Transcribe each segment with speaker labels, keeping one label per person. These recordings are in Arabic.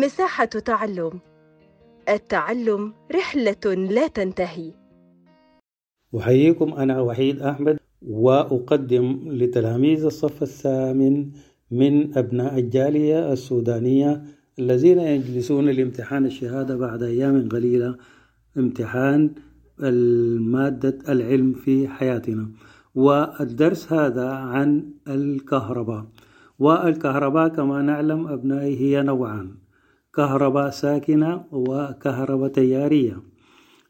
Speaker 1: مساحة تعلم. التعلم رحلة لا تنتهي.
Speaker 2: أحييكم أنا وحيد أحمد وأقدم لتلاميذ الصف الثامن من أبناء الجالية السودانية الذين يجلسون لامتحان الشهادة بعد أيام قليلة امتحان المادة العلم في حياتنا. والدرس هذا عن الكهرباء. والكهرباء كما نعلم أبنائي هي نوعان. كهرباء ساكنة وكهرباء تيارية.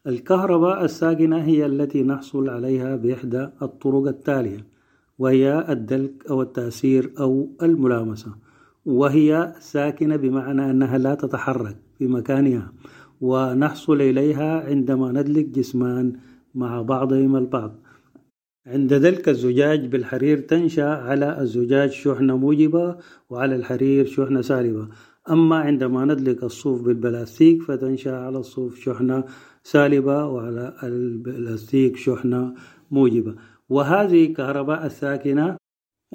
Speaker 2: الكهرباء الساكنة هي التي نحصل عليها بإحدى الطرق التالية وهي الدلك أو التأثير أو الملامسة وهي ساكنة بمعنى أنها لا تتحرك في مكانها ونحصل إليها عندما ندلك جسمان مع بعضهما البعض. عند دلك الزجاج بالحرير تنشأ على الزجاج شحنة موجبة وعلى الحرير شحنة سالبة. أما عندما ندلك الصوف بالبلاستيك فتنشأ على الصوف شحنة سالبة وعلى البلاستيك شحنة موجبة. وهذه الكهرباء الساكنة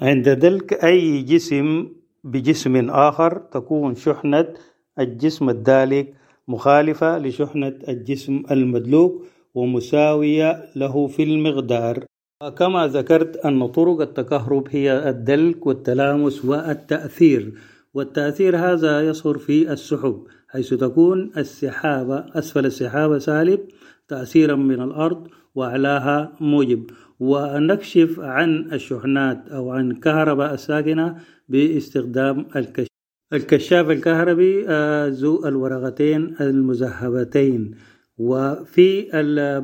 Speaker 2: عند دلك أي جسم بجسم آخر تكون شحنة الجسم الدالك مخالفة لشحنة الجسم المدلوك ومساوية له في المقدار. كما ذكرت أن طرق التكهرب هي الدلك والتلامس والتأثير. والتأثير هذا يصهر في السحب حيث تكون السحابة أسفل السحابة سالب تأثيرا من الأرض وأعلاها موجب. ونكشف عن الشحنات أو عن الكهرباء الساكنة باستخدام الكشف الكشاف الكهربي ذو الورقتين المذهبتين. وفي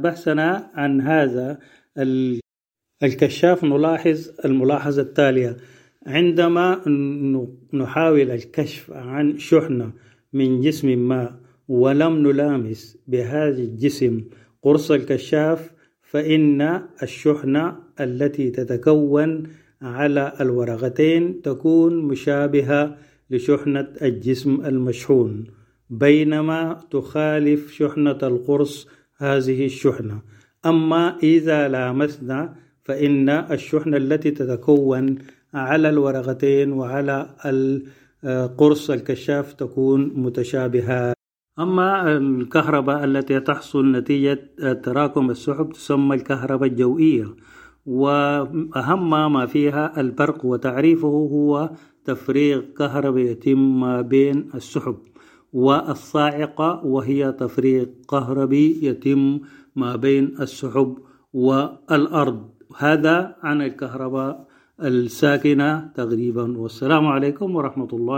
Speaker 2: بحثنا عن هذا الكشاف نلاحظ الملاحظة التالية. عندما نحاول الكشف عن شحنة من جسم ما ولم نلامس بهذا الجسم قرص الكشاف فإن الشحنة التي تتكون على الورقتين تكون مشابهة لشحنة الجسم المشحون بينما تخالف شحنة القرص هذه الشحنة. أما إذا لامسنا فإن الشحنة التي تتكون على الورقتين وعلى القرص الكشاف تكون متشابهة. أما الكهرباء التي تحصل نتيجة تراكم السحب تسمى الكهرباء الجوئية وأهم ما فيها البرق وتعريفه هو تفريغ كهرباء يتم ما بين السحب والصاعقة وهي تفريغ كهربي يتم ما بين السحب والأرض. هذا عن الكهرباء. الساكنة تقريبا. والسلام عليكم ورحمة الله